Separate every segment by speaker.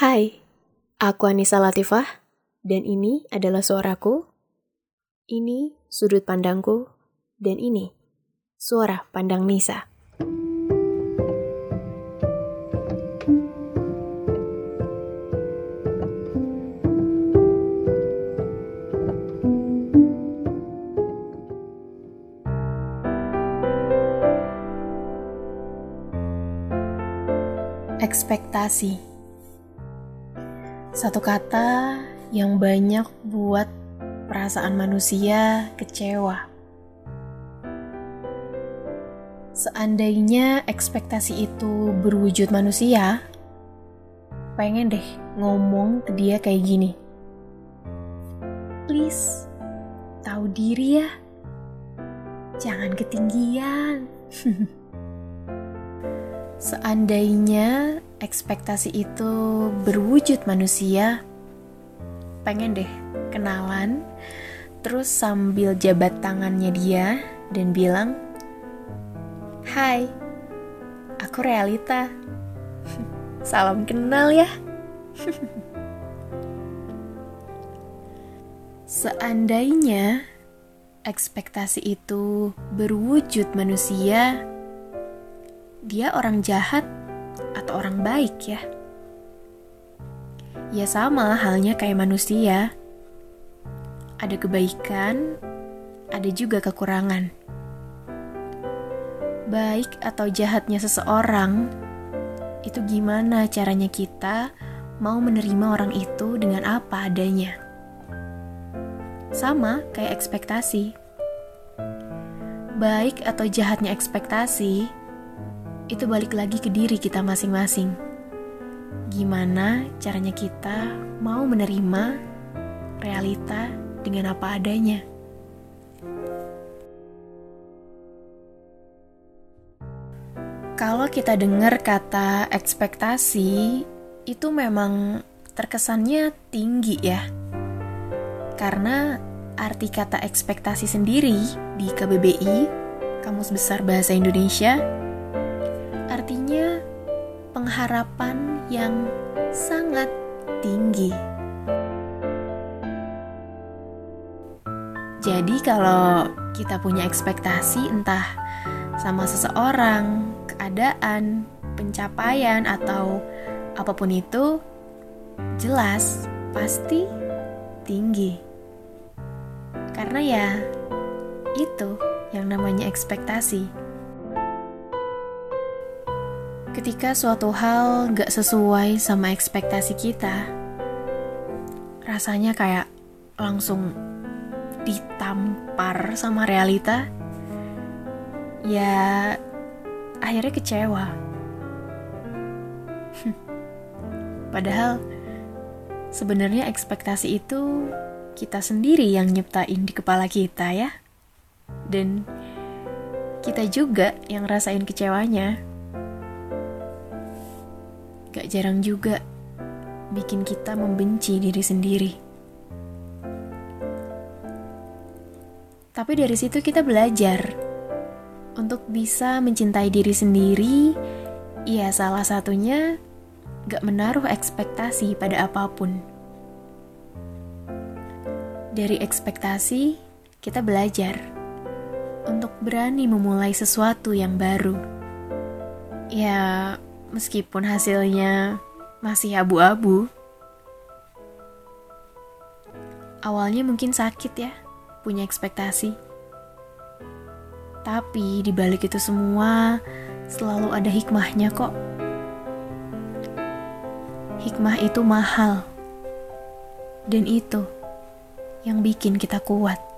Speaker 1: Hai, aku Anissa Latifah, dan ini adalah suaraku. Ini sudut pandangku, dan ini suara pandang Nisa. Ekspektasi Satu kata yang banyak buat perasaan manusia kecewa. Seandainya ekspektasi itu berwujud manusia, pengen deh ngomong ke dia kayak gini. Please, tahu diri ya. Jangan ketinggian. Seandainya ekspektasi itu berwujud manusia, pengen deh kenalan, terus sambil jabat tangannya dia dan bilang, Hai, aku Realita. Salam kenal ya. Seandainya ekspektasi itu berwujud manusia, dia orang jahat atau orang baik ya? Ya sama halnya kayak manusia. Ada kebaikan, ada juga kekurangan. Baik atau jahatnya seseorang, itu gimana caranya kita mau menerima orang itu dengan apa adanya. Sama kayak ekspektasi. Baik atau jahatnya ekspektasi, itu balik lagi ke diri kita masing-masing. Gimana caranya kita mau menerima realita dengan apa adanya? Kalau kita dengar kata ekspektasi, itu memang terkesannya tinggi ya. Karena arti kata ekspektasi sendiri di KBBI, Kamus Besar Bahasa Indonesia, pengharapan yang sangat tinggi. Jadi kalau kita punya ekspektasi entah sama seseorang, keadaan, pencapaian atau apa pun itu jelas pasti tinggi. Karena ya itu yang namanya ekspektasi. Ketika suatu hal gak sesuai sama ekspektasi kita, rasanya kayak langsung ditampar sama realita, ya akhirnya kecewa. Padahal sebenarnya ekspektasi itu kita sendiri yang nyiptain di kepala kita ya. Dan kita juga yang rasain kecewanya. Gak jarang juga bikin kita membenci diri sendiri. Tapi dari situ kita belajar untuk bisa mencintai diri sendiri. Ya, salah satunya gak menaruh ekspektasi pada apa pun. Dari ekspektasi, kita belajar untuk berani memulai sesuatu yang baru. Ya, meskipun hasilnya masih abu-abu. Awalnya mungkin sakit ya, punya ekspektasi. Tapi di balik itu semua selalu ada hikmahnya kok. Hikmah itu mahal. Dan itu yang bikin kita kuat.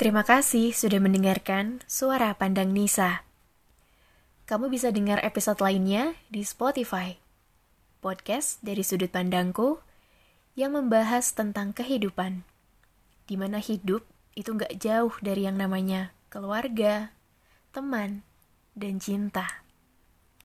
Speaker 1: Terima kasih sudah mendengarkan Suara Pandang Nisa. Kamu bisa dengar episode lainnya di Spotify. Podcast dari sudut pandangku yang membahas tentang kehidupan. Di mana hidup itu nggak jauh dari yang namanya keluarga, teman, dan cinta.